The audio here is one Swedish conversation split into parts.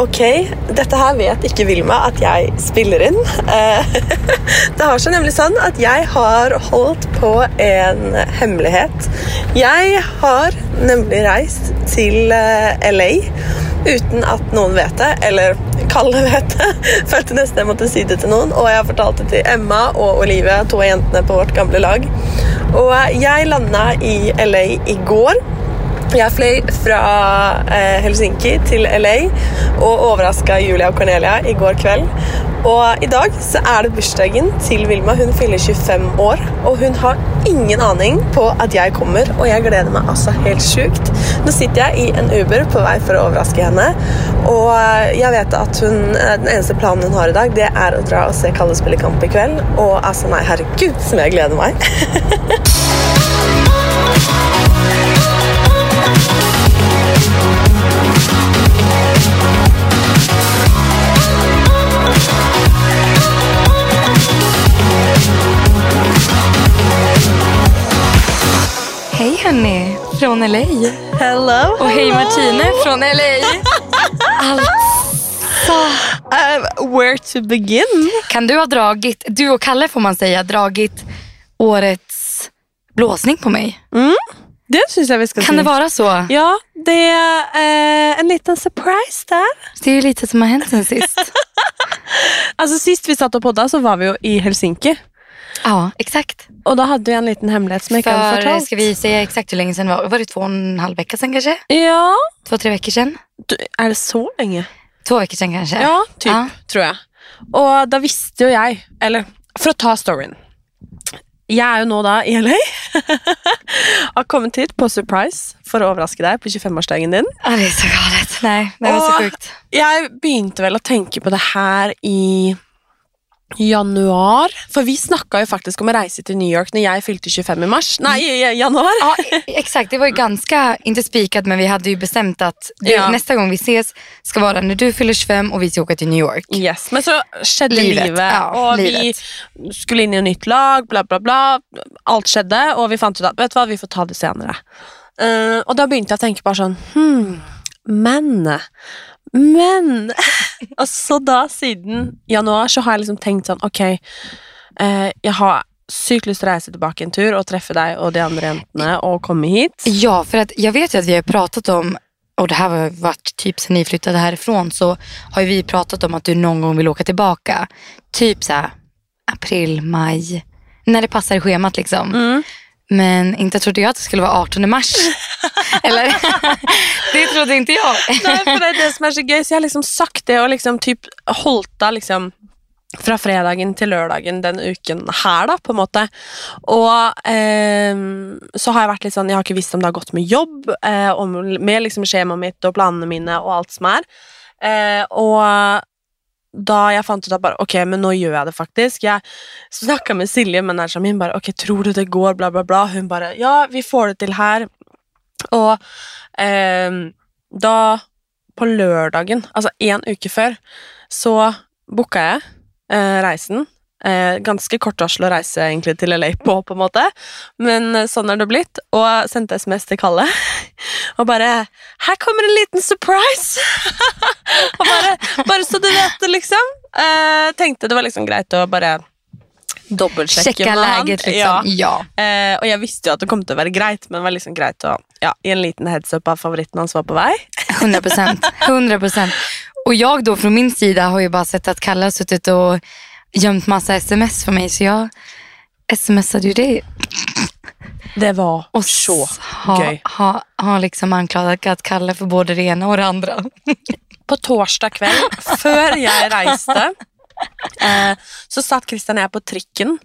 Ok, dette her vet ikke Vilma at jeg spiller inn. Eh, det har seg nemlig sånn at jeg har holdt på en hemmelighet. Jeg har nemlig reist til eh, LA uten at noen vet det, eller Kalle vet det. Følte nesten jeg måtte si det til noen, og jeg fortalte til Emma og Olivia, to av jentene på vårt gamle lag. Og jeg landa i LA i går. Jeg fløy fra eh, Helsinki til LA og overraska Julia og Cornelia i går kveld. Og i dag så er det bursdagen til Vilma. Hun fyller 25 år, og hun har ingen aning på at jeg kommer, og jeg gleder meg altså helt sjukt. Nå sitter jeg i en Uber på vei for å overraske henne, og jag jeg vet at hun, eh, den eneste planen hun har i dag, det er å dra og se Kalle spille kamp i kveld. Og altså, nei, herregud, som jeg gleder meg. hörni, från LA. Hello. Och hej Martine från LA. Alltså, Uh, where to begin? kan du ha dragit, du och Kalle får man säga, dragit årets blåsning på mig? Det syns jag vi ska Kan det vara så? Ja, det är eh, en liten surprise där. Det är ju lite som har hänt sen sist. Alltså Sist vi satt och poddade så var vi i Helsinki. Ja, exakt. Och då hade vi en liten hemlighet som jag inte hade förtalt. ska vi säga exakt hur länge sedan det var? Var det två och en halv vecka sedan kanske? Ja, Två, tre veckor sedan? du, är det så länge? Två veckor sedan kanske? Ja, typ, Ja. tror jag. Och då visste ju jag, eller för att ta storyn. Jag är ju nu då i LA. har kommit hit på surprise för att överraska dig på 25-årsdagen din. Ja, det är så galet. Nej, det var så sjukt. Jag begynte väl att tänka på det här i januar. För vi snackade ju faktiskt om att resa till New York när jag fyllde 25 i mars. Nej, i i januari. Ja, e- exakt. Det var ju ganska, inte spikat, men vi hade ju bestämt att det, Ja. nästa gång vi ses ska vara när du fyller 25 och vi ska åka till New York. Yes, men så skedde Livet, livet, ja, och livet. vi skulle in i ett nytt lag, bla bla bla. Allt skedde och vi fann ut att vet vad, vi får ta det senare. Uh, och då började jag tänka bara sån, hmm, men, men. Och så då sedan januari så har jag liksom tänkt sån, okej, eh, jag har sykt lust att resa tillbaka en tur och träffa dig och de andra jäntorna och komma hit. Ja, för att jag vet ju att vi har pratat om, och det här har varit typ sen ni flyttade härifrån, så har ju vi pratat om att du någon gång vill åka tillbaka. Typ så här, april, maj, när det passar i schemat liksom. Mm. Men inte trodde jag att det skulle vara 18 mars. Eller? det trodde inte jag. Nej, för det är det som är så gøy. Så jag har liksom sagt det och liksom typ holdt det liksom fra fredagen til lørdagen den uken her, da, på en måte. Og ehm, så har jeg vært litt sånn Jeg har ikke visst om det har gått med jobb, eh, om, med liksom skjemaet mitt og planene mine og alt som er. Eh, og da jeg fant ut at bare, ok, men nå gjør jeg det faktisk Jeg snakka med Silje, manageren min, bare ok, tror du det går, bla, bla, bla. Hun bare ja, vi får det til her. Og eh, da på lørdagen, altså en uke før, så booka jeg eh, reisen. Eh, ganske kort varsel å reise egentlig til LA på, på en måte. Men eh, sånn er det blitt. Og jeg sendte SMS til Kalle. Og bare 'Her kommer en liten surprise!' og bare, bare så du vet det, liksom. Eh, tenkte det var liksom greit å bare dobbeltsjekke med han. läget Ja. liksom. Ja. Eh, og jeg visste jo at det kom til å være greit, men det var liksom greit å ja, gi en liten heads up av favoritten hans var på vei. 100 procent. 100 procent. Och jag då från min sida har ju bara sett att Kalle har suttit och gömt massa sms för mig. Så jag smsade ju det. Det var Och så har gøy. ha, ha liksom anklagat Kalle för både det ena och det andra. På torsdag kveld, før jeg reiste, eh, så satt Christian og jeg på trikken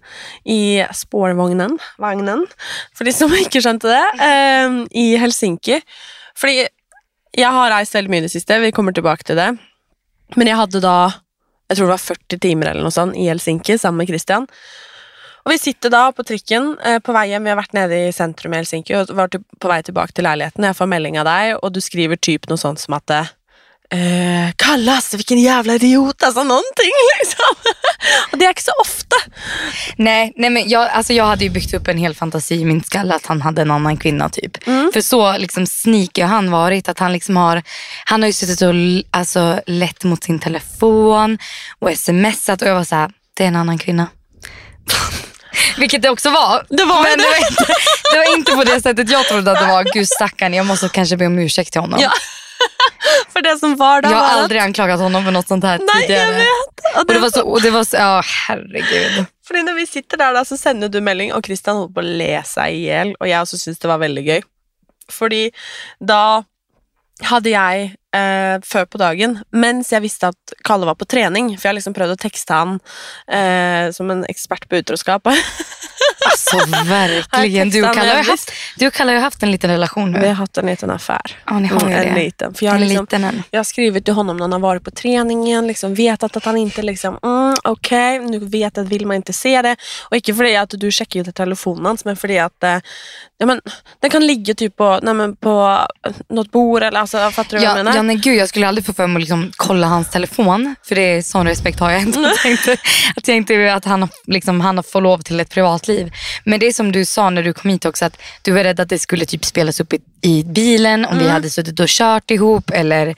i spårvognen, vagnen, for de som ikke skjønte det, eh, i Helsinki. Fordi jeg har reist veldig mye i det siste, vi kommer tilbake til det. Men jeg hadde da, jeg tror det var 40 timer eller noe sånt i Helsinki sammen med Christian. Og vi sitter da på trikken eh, på vei hjem. Vi har vært nede i sentrum i Helsinki og var typ på vei tilbake til leiligheten. Jeg får melding av deg, og du skriver typ noe sånt som at eh, eh, Kallas, vilken jävla idiot, alltså någonting liksom. Och det är inte så ofta. Nej, nej men jag, alltså jag hade ju byggt upp en hel fantasi i min skalle att han hade en annan kvinna typ. Mm. För så liksom sneaky har han varit. Att han liksom har, han har ju suttit och alltså, lett mot sin telefon och smsat och jag var så här, det är en annan kvinna. Vilket det också var. Det var men det. det var, inte, det var inte på det sättet jag trodde att det var. Gud stackarn, jag måste kanske be om ursäkt till honom. Ja, För det som var där jag har att- aldrig anklagat honom för något sånt här Nej, tidigare. jag vet. Och Och det var så, och det var så, ja herregud. Fordi når vi sitter der, da, så sender du melding, og Kristian holdt på å le seg i hjel, og jeg også syntes det var veldig gøy. Fordi da hadde jeg eh, før på dagen, mens jeg visste at Kalle var på trening, for jeg har liksom prøvd å tekste han eh, som en ekspert på utroskap. Alltså verkligen. Du har ju haft, du har ju haft en liten relation vi nu. har haft en liten affär. Ja, ni har Mm, en det. liten. För jag har En liksom, liten en. Jag har skrivit till honom när han har varit på träningen, liksom vetat att han inte liksom, mm, okej, nu vet att vill man inte se det. Och inte för det att du checkar ju telefonen men för det att eh, ja, men, den kan ligga typ på, nej, men på eh, något bord eller alltså, fattar du vad jag Ja, menar? ja, nej, gud, jag skulle aldrig få för mig att liksom kolla hans telefon. För det är sån respekt har jag inte. Att jag inte att han, har- liksom, han får lov till ett privatliv. Men det är som du sa när du kom hit också. Att du var rädd att det skulle typ spelas upp i, i bilen. Om Mm. vi hade suttit och kört ihop. Eller,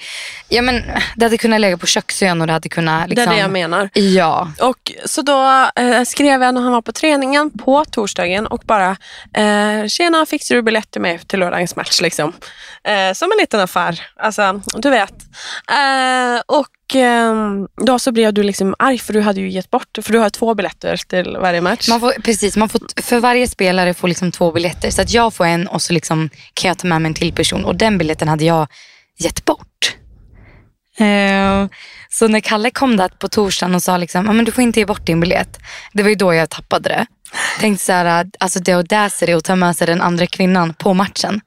ja, men, det hade kunnat lägga på köksön och det hade kunnat... det Liksom, är det jag menar. Ja. Och så då eh, skrev jag när han var på träningen på torsdagen och bara eh, “Tjena, fixar du biljett till mig till lördagens match?” liksom. eh, Som en liten affär. Alltså, du vet. Eh, och Ehm, då så blev du liksom arg för du hade ju gett bort, för du har två biljetter till varje match. Man får, precis, man får, för varje spelare får liksom två biljetter. Så att jag får en och så liksom kan jag ta med mig en till person. Och den biljetten hade jag gett bort. Eh, så när Kalle kom där på torsdagen och sa liksom, ah, men du får inte ge bort din biljett. Det var ju då jag tappade det. Tänkte så här, alltså det audacity att ta med sig den andra kvinnan på matchen.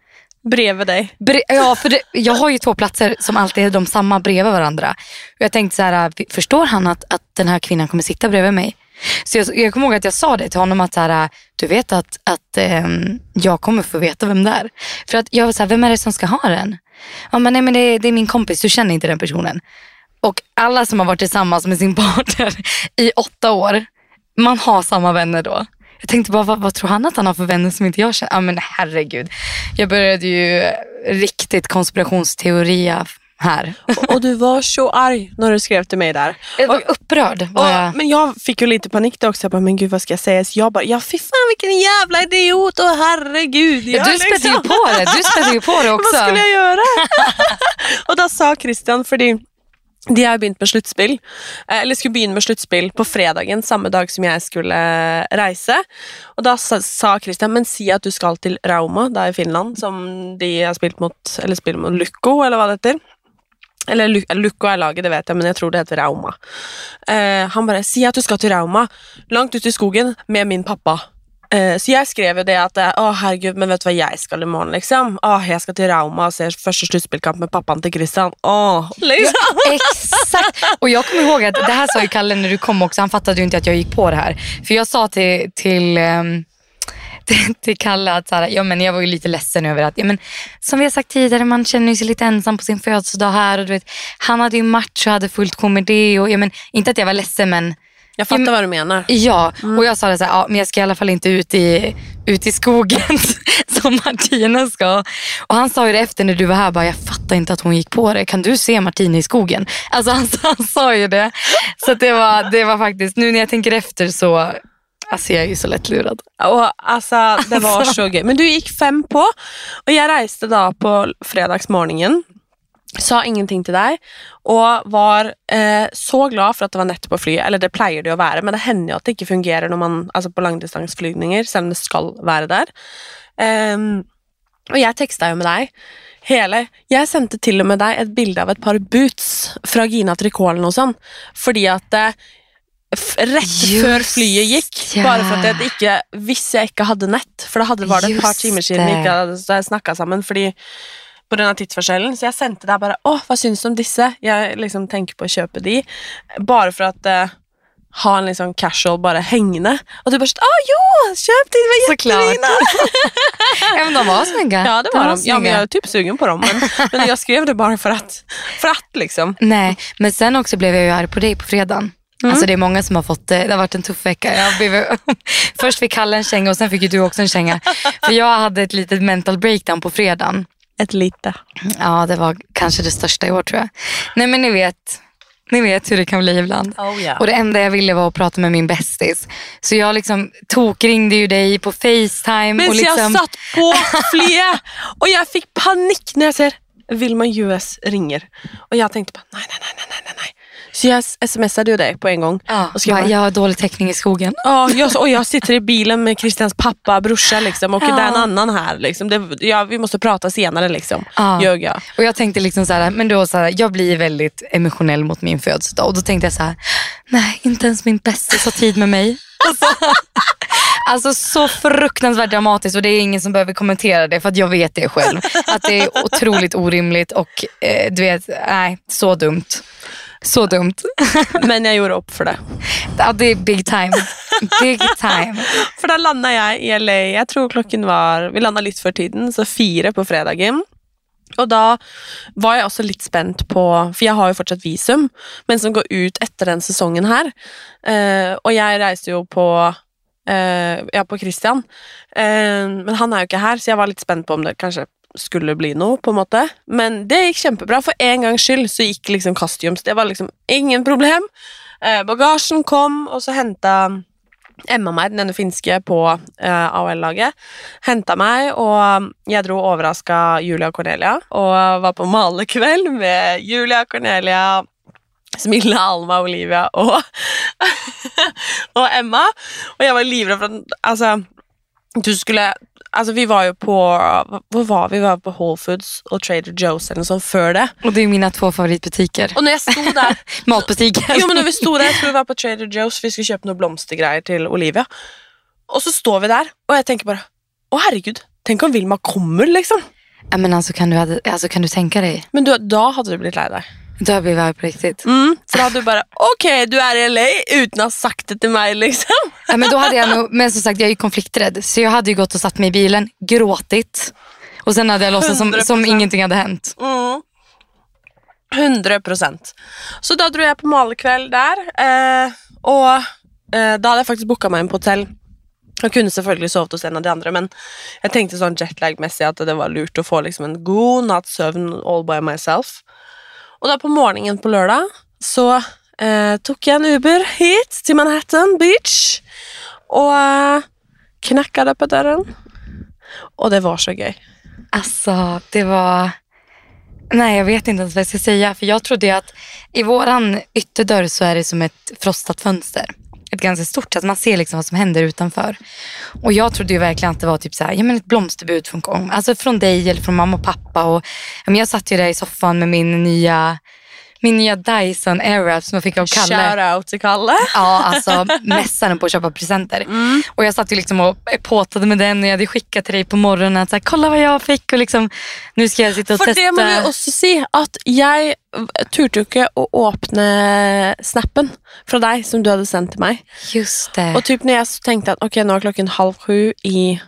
Bredvid dig. Bre- ja, för det, jag har ju två platser som alltid är de samma bredvid varandra. Och jag tänkte så här, förstår han att, att den här kvinnan kommer sitta bredvid mig? Så jag, jag kommer ihåg att jag sa det till honom att så här, du vet att, att eh, jag kommer få veta vem det är. För att jag var så här, vem är det som ska ha den? Ja, men nej, men det, det är min kompis, du känner inte den personen. Och alla som har varit tillsammans med sin partner i åtta år, man har samma vänner då. Jag tänkte bara, vad, vad tror han att han har för vänner som inte jag känner? Ja men herregud. Jag började ju riktigt konspirationsteoria här. Och, och du var så arg när du skrev till mig där. Jag var upprörd. Var jag. Och, men jag fick ju lite panik då också. Jag bara, men gud vad ska jag säga? Så jag bara, ja fy fan vilken jävla idiot och herregud. Ja, jag du spädde ju liksom- på det. Du spädde ju på det också. Vad skulle jag göra? og da sa Christian, fordi de har begynt med sluttspill, eh, eller skulle begynne med sluttspill på fredagen, samme dag som jeg skulle eh, reise. Og da sa, Christian, men si at du skal til Rauma, da i Finland, som de har spilt mot, eller spiller mot Lukko, eller hva det heter. Eller Lukko er laget, det vet jeg, men jeg tror det heter Rauma. Eh, han bare, si at du skal til Rauma, langt ute i skogen, med min pappa. Eh, så jag skrev ju det att, eh, åh herregud, men vet du vad jag ska imorgon? liksom? Åh, jag ska till Rauma och se första slutspelskamp med pappan till Christian. Åh, liksom. Exakt. Och jag kommer ihåg att det här sa ju Kalle när du kom också. Han fattade ju inte att jag gick på det här. För jag sa till, till, um till, Kalle att så här, ja, men jag var ju lite ledsen över att, ja, men, som vi har sagt tidigare, man känner sig lite ensam på sin födelsedag här. Och du vet, han hade ju match och hade fullt sjå med det. Och, ja, men, inte att jag var ledsen men Jeg fatter hva du mener. Ja, och jag sa det så här, ja, men jag ska i alla fall inte ut i, ut i skogen som Martina ska. Och han sa ju det efter när du var här, bara, jag fattar inte att hon gick på det. Kan du se Martina i skogen? Alltså han, han sa ju det. Så att det, var, det var faktiskt, nu när jag tänker efter så, alltså jag är ju så lättlurad. Og altså, det var så gøy. Men du gikk fem på, og jeg reiste da på fredagsmorgenen. Sa ingenting til deg, og var eh, så glad for at det var nett på flyet. Eller det pleier det å være, men det hender jo at det ikke fungerer når man, altså på langdistansflygninger, selv om det skal være der. Ehm, og jeg teksta jo med deg hele Jeg sendte til og med deg et bilde av et par boots fra Gina Tricot eller noe sånt, fordi at eh, rett Just før flyet gikk, ja. bare for at jeg ikke Hvis jeg ikke hadde nett, for da var det et par timer siden vi ikke hadde snakka sammen fordi på grunn av tidsforskjellen, så jeg sendte deg bare Å, hva syns du om disse? Jeg liksom tenker på å kjøpe de. Bare for at eh, ha en liksom casual bara hängande. Och du bara, ah jo, köp det, det var jättefina. Ja, men de var snygga. Ja, det var de. Ja, snygga. men jag är typ sugen på dem. Men, men jag skrev det bara för att, för att liksom. Nej, men sen också blev jag ju arg på dig på fredagen. Mm. Alltså det är många som har fått det. Det har varit en tuff vecka. Jag blev, först fick Kalle en känga och sen fick ju du också en känga. För jag hade ett litet mental breakdown på fredagen. Ett lite. Ja, det var kanske det största i år tror jag. Nej men ni vet, ni vet hur det kan bli ibland. Oh, yeah. Och det enda jag ville var att prata med min bästis. Så jag liksom tokringde ju dig på Facetime. Men och så liksom, jag satt på fler och jag fick panik när jag ser Vilma US ringer. Och jag tänkte bara nej, nej, nej, nej, nej, nej. Så jag smsade ju dig på en gång. ja, och skrev bara, jag har dålig täckning i skogen. Ja, jag, och jag sitter i bilen med Christians pappa, brorsa liksom, och Ja. det är en annan här. Liksom. Det, ja, vi måste prata senare. Liksom. Ja. Ljög jag. Och jag tänkte liksom så här, men då så här, jag blir väldigt emotionell mot min födelsedag och då tänkte jag så här, nej inte ens min bästis har tid med mig. Alltså, alltså så fruktansvärt dramatiskt och det är ingen som behöver kommentera det för att jag vet det själv. Att det är otroligt orimligt och eh, du vet, nej så dumt. Så dumt. Men jag gjorde upp för det. Ja, det är big time. Big time. For da landa jeg i LA, jeg tror klokken var Vi landa litt før tiden, så fire på fredagen. Og da var jeg også litt spent på For jeg har jo fortsatt visum, men som går ut etter den sesongen her. Eh, og jeg reiste jo på eh, Ja, på Christian. Eh, men han er jo ikke her, så jeg var litt spent på om det kanskje skulle bli noe, på en måte. Men det gikk kjempebra. For en gangs skyld så gikk liksom costumes. Det var liksom ingen problem. Eh, bagasjen kom, og så henta Emma meg, denne finske, på eh, AOL-laget. Henta meg, og jeg dro og overraska Julia og Cornelia. Og var på malekveld med Julia, Cornelia, Smilla, Alma, Olivia og, og Emma. Og jeg var livredd for at Altså, du skulle Altså, vi var jo på Hvor var vi? Vi var på Whole Foods og Trader Joe's eller sånt før det. Och det är mina två favoritbutiker. Og når jeg sto der Matbutiker. Jo, men når vi sto der, jeg tror vi var på Trader Joe's, vi skulle kjøpe noen blomstergreier til Olivia. Og så står vi der, og jeg tenker bare Å, herregud, tenk om Vilma kommer, liksom. Ja, men alltså, kan, du, hade- alltså, kan du tänka dig? Men du, da hadde du blitt lei deg. Då jag arg på riktigt. Mm, for da hadde du bare Ok, du er i LA uten å ha sagt det til meg, liksom. Ja, men då hade jag nog, men som sagt jag är ju konflikträdd så jag hade ju gått och satt mig i bilen, gråtit och sen hade jag låtsats som, som 100%. ingenting hade hänt. Mm. 100 Så da dro jeg på malekveld der, eh, og eh, da hadde jeg faktisk booka meg inn på hotell. Jeg kunne selvfølgelig sovet hos en av de andre, men jeg tenkte sånn jetlag-messig at det var lurt å få liksom en god natts søvn all by myself. Och då på morgonen på lördag så eh, tog jag en Uber hit till Manhattan Beach, och eh, knackade på dörren. Och det var så gøy. Alltså det var, nej jag vet inte ens vad jag ska säga för jag trodde ju att i våran ytterdörr så är det som ett frostat fönster. Ett ganska stort så att man ser liksom vad som händer utanför. Och jag trodde ju verkligen att det var typ så här, ja, men ett blomsterbud från, alltså från dig eller från mamma och pappa. Och, ja, men jag satt ju där i soffan med min nya, min nya Dyson Airwrap som jag fick av Kalle. Shout out till Kalle. Ja, alltså mässaren på att köpa presenter. Och jag satt ju liksom och påtade med den och jag hade skickat till dig på morgonen att så här, kolla vad jag fick och liksom nu ska jag sitta och For testa. det må vi også si, at jeg turte ikke å åpne snappen fra deg som du hadde sendt til meg. Just det. Og typ når jeg tenkte at ok, nå er klokken halv sju i,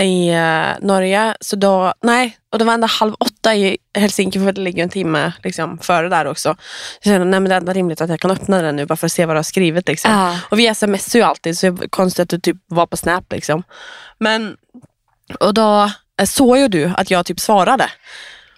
i eh, Norge, så da Nei, og det var enda halv åtte i Helsinki, for det ligger en time liksom, före der også. Så jeg kände, nej, men det er enda rimligt at jeg kan åpne den nu, bare for å se hva du har skrivit. Liksom. Ja. Och vi smsar ju alltid, så det är konstigt att du typ var på Snap. Liksom. Men, och då eh, såg ju du att jag typ svarade.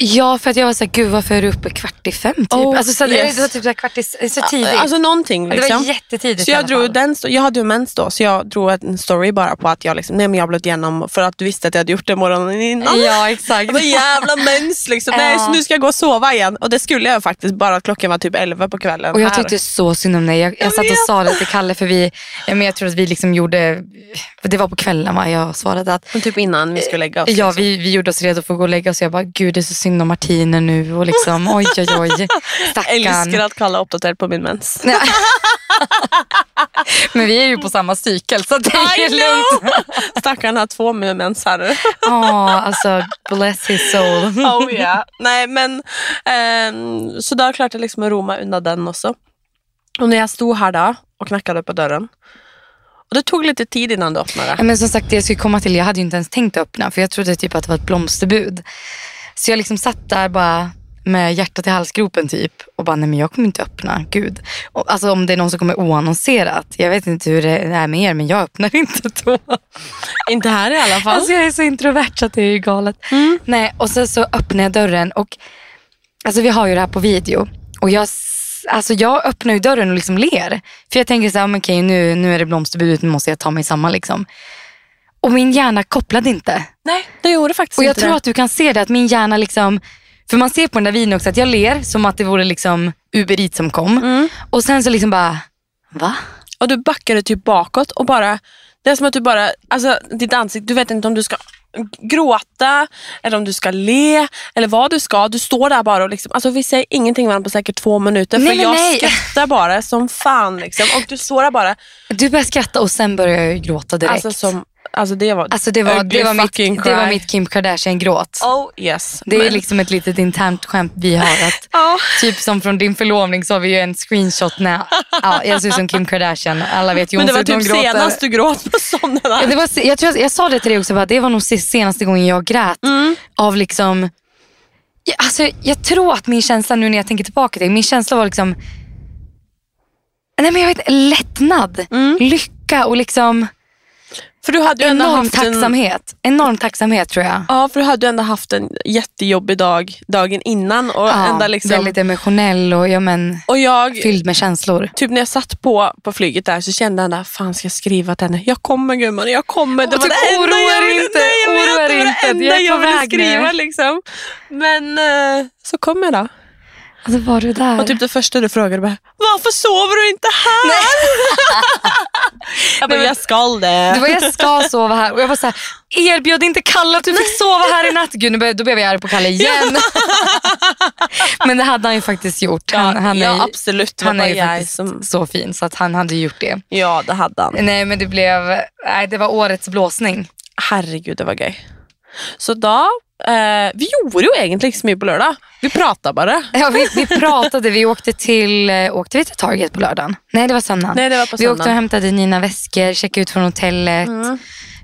Ja, för att jag var så här, gud varför är du uppe kvart i fem? Typ. Oh, alltså, så, yes. Det var typ så, här, kvart i, så tidigt. Alltså någonting det var liksom. jättetidigt Så jag, drog den, jag hade ju mens då, så jag drog en story bara på att jag liksom, nej men jag blöt igenom för att du visste att jag hade gjort det morgonen innan. Ja, exakt. Bara, jävla mens liksom. Nej, så nu ska jag gå och sova igen. Och det skulle jag faktiskt, bara att klockan var typ 11 på kvällen. Och jag här. tyckte så synd om dig. Jag, jag Jag satt och sa det till Kalle för vi, men jag tror att vi liksom gjorde, det var på kvällen va, jag svarade att Men typ innan vi skulle lägga oss. Ja, liksom. vi, vi gjorde oss redo för att gå och lägga oss. Jag bara, gud det är så synd om Martine nu och liksom, oj oj oj, Älskar stackarn. att kalla uppdaterad på min mens. Men vi är ju på samma cykel så det är I lugnt. Stackarn har två med mens här. Ja, alltså bless his soul. Oh yeah. Nej men, ehm, så da klarte jeg liksom roe meg unna den også. Och när jag stod här då och knackade på dörren. Och det tog lite tid innan du öppnade. Ja, Men som sagt, det jag skulle komma till, jag hade ju inte ens tänkt öppna för jag trodde typ att det var ett blomsterbud. Så jag liksom satt där bara med hjärtat i halsgropen typ och bara, nej men jag kommer inte öppna, gud. Och, alltså om det är någon som kommer oannonserat. Jag vet inte hur det är med er men jag öppnar inte då. Inte här i alla fall. Alltså jag är så introvert så att det är ju galet. Nej, och sen så öppnar jag dörren och alltså vi har ju det här på video. Och jag, alltså jag öppnar ju dörren och liksom ler. För jag tänker så här, okej nu, nu är det blomsterbudet, nu måste jag ta mig samman liksom. Och min hjärna kopplade inte. Nej, det gjorde faktiskt Och jag inte tror det. att du kan se det, att min hjärna liksom, för man ser på den där videon också att jag ler som att det vore liksom Uber Eats som kom. Mm. Och sen så liksom bara, va? Och du backade typ bakåt och bara, det är som att du bara, alltså ditt ansikte, du vet inte om du ska gråta eller om du ska le eller vad du ska. Du står där bara och liksom, alltså vi säger ingenting varandra på säkert två minuter Nej, för men jag nej. skrattar bara som fan liksom. Och du står där bara, Du börjar skratta och sen börjar jag gråta direkt. alltså som, alltså det var Alltså det var, det var, mitt, det var mitt Kim Kardashian-gråt. Oh yes. Det är Men- liksom ett litet internt skämt vi har. Att, Ja. typ som från din förlovning så har vi ju en screenshot när ja, jag ser ut som Kim Kardashian. Alla vet ju Men det var typ senast du gråt på sådana Ja, där. det var, jag, tror, jag sa det till dig också, bara, det var nog se- senaste gången jag grät. Mm. Av liksom, ja, alltså, jag tror att min känsla nu när jag tänker tillbaka till det, min känsla var liksom Nej, men jag vet, lättnad, Mm. lycka och liksom För du hade enorm haft en. Enorm tacksamhet tror jag. Ja, för du hade ju ändå haft en jättejobbig dag dagen innan. Och, Ja, ända liksom, Väldigt emotionell och, ja, men, och jag, fylld med känslor. typ när jag satt på, på flyget där så kände jag där, fan ska jag skriva till henne? Jag kommer gumman, jag kommer. Det Och var typ, det enda oroa jag ville, inte, nej, jag vet, oroa det var det enda jag ville skriva liksom. Men eh, så kom jag då. Alltså var du där? Och typ det första du frågade bara, varför sover du inte här? jag bara, Nej, jag skall det. Det var jag ska sova här och jag var så här, erbjöd inte Kalle att du fick sova här i natt. Gud, nu då blev jag arg på Kalle igen. Men det hade han ju faktiskt gjort. Han, ja, han är, ja, absolut. Var han är bara ju faktiskt som... så fin så att han hade gjort det. Ja, det hade han. Nej men det blev, nej, det var årets blåsning. Herregud, det var gøy. Så da eh, Vi gjorde ju egentligen inte så mycket på lördag. Vi pratade bara. Ja, vi, vi pratade, vi åkte till, eh, åkte vi till Target på lördagen? Nej det var söndagen. Nej, det var på vi åkte och söndagen. hämtade Nina väskor, checkade ut från hotellet. Mm.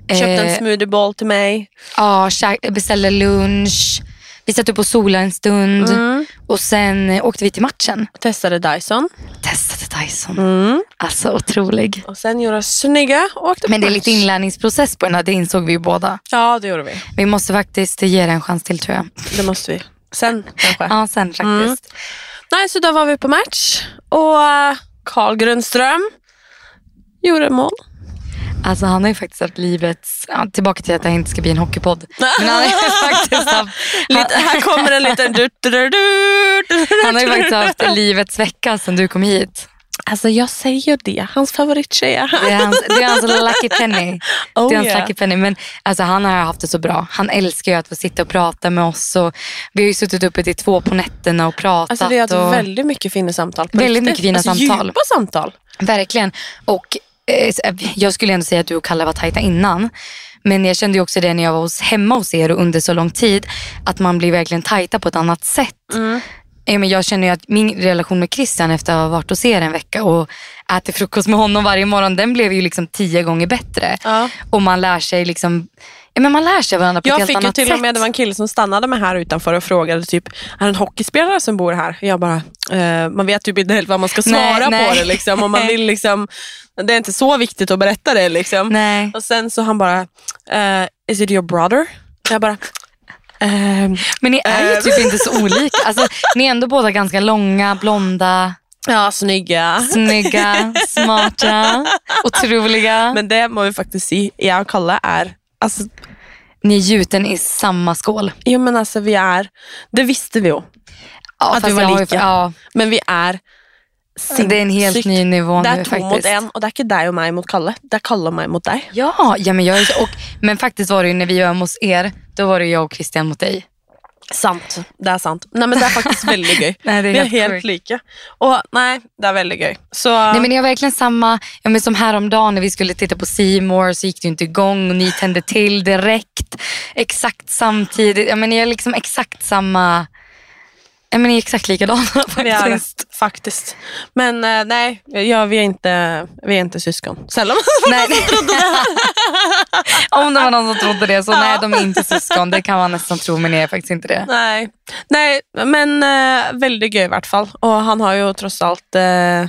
Köpte en Eh, smoothieboll till mig. Ja, beställde lunch. Vi satt upp och solade en stund. Mm. Och sen eh, åkte vi till matchen. Testade Dyson. Testade Dyson. Mm. Alltså otrolig. Och sen gjorde oss snygga och åkte på Men det är lite inlärningsprocess på den här, det insåg vi ju båda. Ja, det gjorde vi. Vi måste faktiskt ge det en chans till tror jag. Det måste vi. Sen kanske. Ja, sen faktiskt. Mm. Nej, så då var vi på match. Och eh, Carl Grundström gjorde mål. Alltså han har ju faktiskt haft livets, ja, tillbaka till att det inte ska bli en hockeypodd. Men han har ju faktiskt haft, Lite, här kommer en liten... Du, du, du, han har ju faktiskt haft livets vecka sedan du kom hit. Alltså jag säger det. Hans favorittjej är här. Det är hans, det är hans lucky penny. Oh, det är hans yeah. lucky penny. Men alltså, han har haft det så bra. Han älskar ju att få sitta och prata med oss. Och vi har ju suttit uppe till två på nätterna och pratat. Alltså vi har haft och, väldigt mycket fina samtal. Väldigt riktigt. mycket fina alltså, samtal. Djupa samtal. Verkligen. Och Eh, eh, jag skulle ändå säga att du och Kalle var tajta innan. Men jag kände ju också det när jag var hos, hemma hos er och under så lång tid. Att man blir verkligen tajta på ett annat sätt. Mm. Men jag känner ju att min relation med Christian efter att ha varit hos er en vecka och ätit frukost med honom varje morgon. Den blev ju liksom tio gånger bättre. Ja. Och man lär sig liksom Ja, men man lär sig varandra på ett Jag helt fick ju annat till sätt. och med, det var en kille som stannade mig här utanför och frågade typ, är det en hockeyspelare som bor här? Jag bara, eh, man vet typ inte helt vad man ska Nej, svara nej. på det liksom. Och man vill liksom, det är inte så viktigt att berätta det liksom. Nej. Och sen så han bara, eh, is it your brother? Jag bara, ehm, Men ni är ju Eh. typ inte så olika. Alltså, ni är ändå båda ganska långa, blonda, ja snygga. snygga, smarta, otroliga. Men det må vi faktiskt si, jag och Kalle är, alltså, Ni är gjuten i samma skål. jo men alltså vi är, det visste vi ju. Ja, Att vi var har ju- lika. Ja, Men vi är det är en helt sinnssykt. ny nivå Det nu är två mot faktiskt. en och det är inte dig och mig mot Kalle. Det är Kalle och mig mot dig. Ja, ja men, jag är, så- och, men faktiskt var det ju när vi var hos er, då var det jag och Christian mot dig. Sant. Det är sant. Nej men det är faktiskt väldigt gøy. Nej, det är vi är helt helt lika. Och nej, det är väldigt gøy. Så Nej, men jag har verkligen samma, ja, men som häromdagen när vi skulle titta på More så gick det ju inte igång och ni tände till direkt. Exakt samtidigt. Ja, men ni är liksom exakt samma, ja, men ni är exakt likadana faktiskt. Faktiskt. Men eh, nej, ja, vi, är inte, vi är inte syskon. Sällan Nej. Om det var någon som trodde det så nej de är inte syskon. Det kan man nästan tro men jag är faktiskt inte det. Nej, nej men eh, väldigt gøy i hvert fall. Och han har ju trots allt eh,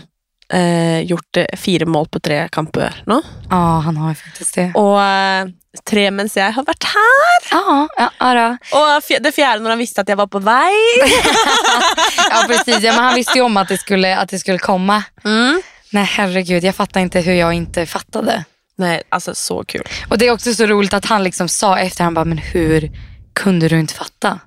eh, gjort eh, fyra mål på tre kamper nu. Ja han har ju faktiskt det. Och eh, tre mens jag har varit här. Ja, ja, ja. Och det fjärde när han visste att jag var på väg. ja precis. Ja, men han visste ju om att det skulle, att det skulle komma. Mm. Nej herregud jag fattar inte hur jag inte fattade. Nej, alltså så kul. Och det är också så roligt att han liksom sa efter, han bara, men hur kunde du inte fatta?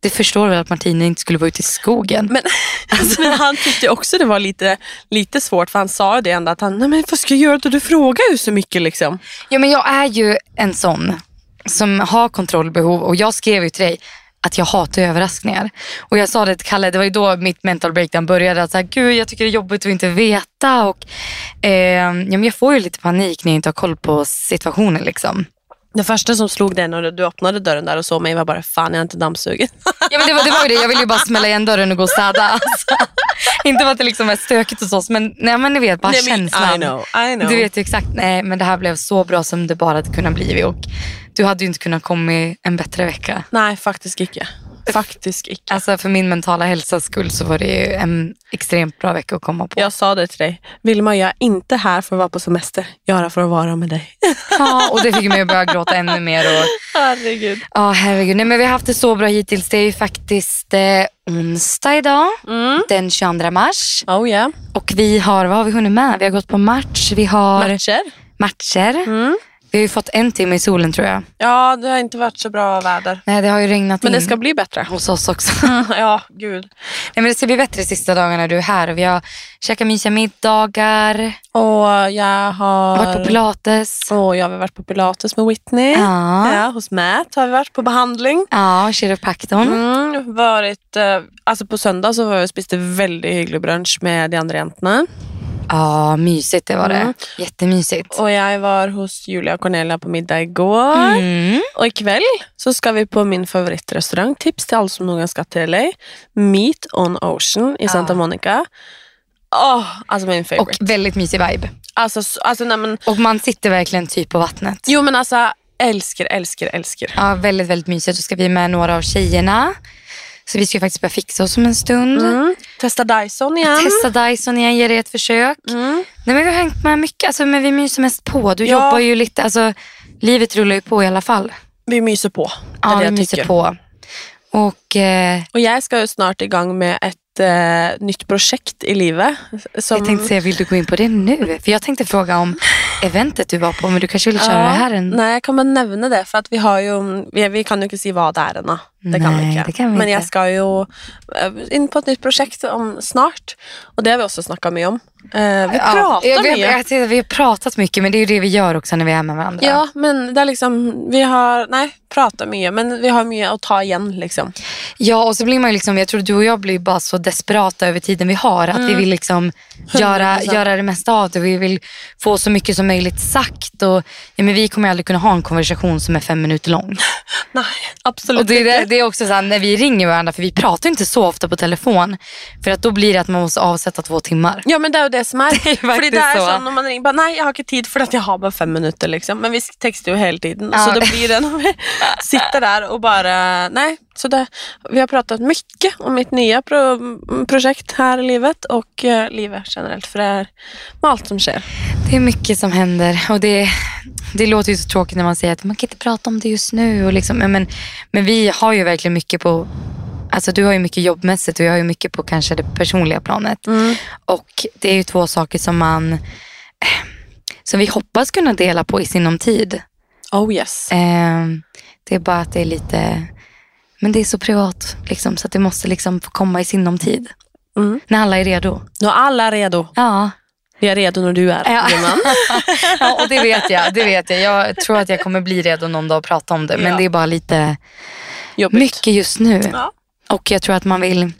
Det förstår väl att Martina inte skulle vara ute i skogen. Men, men han tyckte också det var lite, lite svårt för han sa det ändå att han, nej men vad ska jag göra då? Du frågar ju så mycket liksom. Ja men jag är ju en sån som har kontrollbehov och jag skrev ju till dig att jag hatar överraskningar. Och jag sa det till Kalle, det var ju då mitt mental breakdown började. Att så här, Gud jag tycker det är jobbigt att inte veta. Och, eh, ja, men jag får ju lite panik när jag inte har koll på situationen. Liksom. Det första som slog dig när du öppnade dörren där och såg mig var bara fan jag är inte dammsugit. Ja, men det, var, det var ju det, jag ville ju bara smälla igen dörren och gå och städa. Alltså, inte för att det liksom är stökigt hos oss men, nej, men ni vet bara Nej, känslan. I know, I know. Du vet ju exakt, nej men det här blev så bra som det bara hade kunnat bli. Och du hade ju inte kunnat komma en bättre vecka. Nej, faktiskt icke. Faktiskt icke. Alltså för min mentala hälsas skull så var det ju en extremt bra vecka att komma på. Jag sa det till dig. Vilma, jag är inte här för att vara på semester. Jag är här för att vara med dig. Ja, och det fick mig att börja gråta ännu mer. Och, Herregud. ja, herregud. Nej, men vi har haft det så bra hittills. Det är ju faktiskt eh, onsdag idag, Mm. den 22 mars. Oh yeah. Och vi har, vad har vi hunnit med? Vi har gått på match, vi har Matcher. matcher. Mm. Vi har ju fått en timme i solen tror jag. Ja, det har inte varit så bra väder. Nej, det har ju regnat Men in det ska bli bättre. hos oss också. ja, gud. Nej, men det ska bli bättre sista dagarna du är här. Och vi har käkat mysiga middagar, Och jag har... varit på pilates. Och jag har varit på pilates med Whitney. Ja, Ja, hos Matt har vi varit på behandling. ja kiropraktorn. Mm, varit, eh, alltså på söndag så var vi och spiste väldigt hygglig brunch med de andra jentorna. Ja, mysigt det var det. Mm. Jättemysigt. Och jag var hos Julia och Cornelia på middag igår. Mm. Och ikväll så ska vi på min favoritrestaurang. Tips till alla som någon ska till LA. Meet on Ocean i Santa Ja. Monica. Åh, alltså min Och favorite. väldigt mysig vibe. Alltså, så- alltså nej men, Och man sitter verkligen typ på vattnet. jo men alltså älskar, älskar, älskar. Ja, väldigt, väldigt mysigt. Då ska vi med några av tjejerna. Så vi ska faktiskt börja fixa oss om en stund. Mm. Testa Dyson igen. Testa Dyson igen, ge det ett försök. Mm. Nej, men vi har hängt med mycket, alltså, men vi myser mest på. Du Ja. jobbar ju lite, alltså, livet rullar ju på i alla fall. Vi myser på. Det Ja, det vi myser tycker. på. Och eh, Och jag ska ju snart igång med ett eh, nytt projekt i livet. Som, jag tänkte säga, vill du gå in på det nu? För jag tänkte fråga om eventet du var på, men du kanske vill köra det här en... Nej, jag kan bara nämna det för att vi har ju, vi, vi kan ju inte säga vad det är ännu. Det kan vi Nej, inte. kan vi Men jag inte. ska ju eh, in på ett nytt projekt om snart. Och det har vi också snackat mycket om. Eh, vi Ja, pratar jag, vet- jag, tänkte, vi har pratat mycket, men det är ju det vi gör också när vi är med varandra. Ja, men det är liksom, vi har, nej, pratat mycket, men vi har mycket att ta igen liksom. Ja, och så blir man liksom, jag tror du och jag blir bara så desperata över tiden vi har. Att Mm. vi vill liksom göra, 100%. göra det mesta av det. Vi vill få så mycket som möjligt sagt. Och, ja, men vi kommer aldrig kunna ha en konversation som är fem minuter lång. Nej, absolut Och det, är det, inte. det är också så här, när vi ringer varandra, för vi pratar inte så ofta på telefon. För att då blir det att man måste avsätta två timmar. Ja men det ju det som är. är För faktiskt det är så. så när man ringer, bara, nej jag har inte tid för att jag har bara fem minuter liksom. Men vi textar ju hela tiden. Ja. Så det blir det när vi sitter där och bara, nej. Så det, vi har pratat mycket om mitt nya pro, projekt här i livet och eh, livet generellt. För det är med allt som sker. Det är mycket som händer och det, det låter ju så tråkigt när man säger att man kan inte prata om det just nu. Och liksom, men, men vi har ju verkligen mycket på, alltså du har ju mycket jobbmässigt och jag har ju mycket på kanske det personliga planet. Och det är ju två saker som man, eh, som vi hoppas kunna dela på i sinom tid. Oh yes. Eh, det är bara att det är lite, men det är så privat liksom, så att det måste liksom få komma i sinom tid. Mm. När alla är redo. Nu är alla redo. Ja. Vi är redo när du är. Ja. ja, och det vet jag. Det vet jag. Jag tror att jag kommer bli redo någon dag att prata om det. Men Ja. det är bara lite Jobbigt. mycket just nu. Ja. Och jag tror att man vill,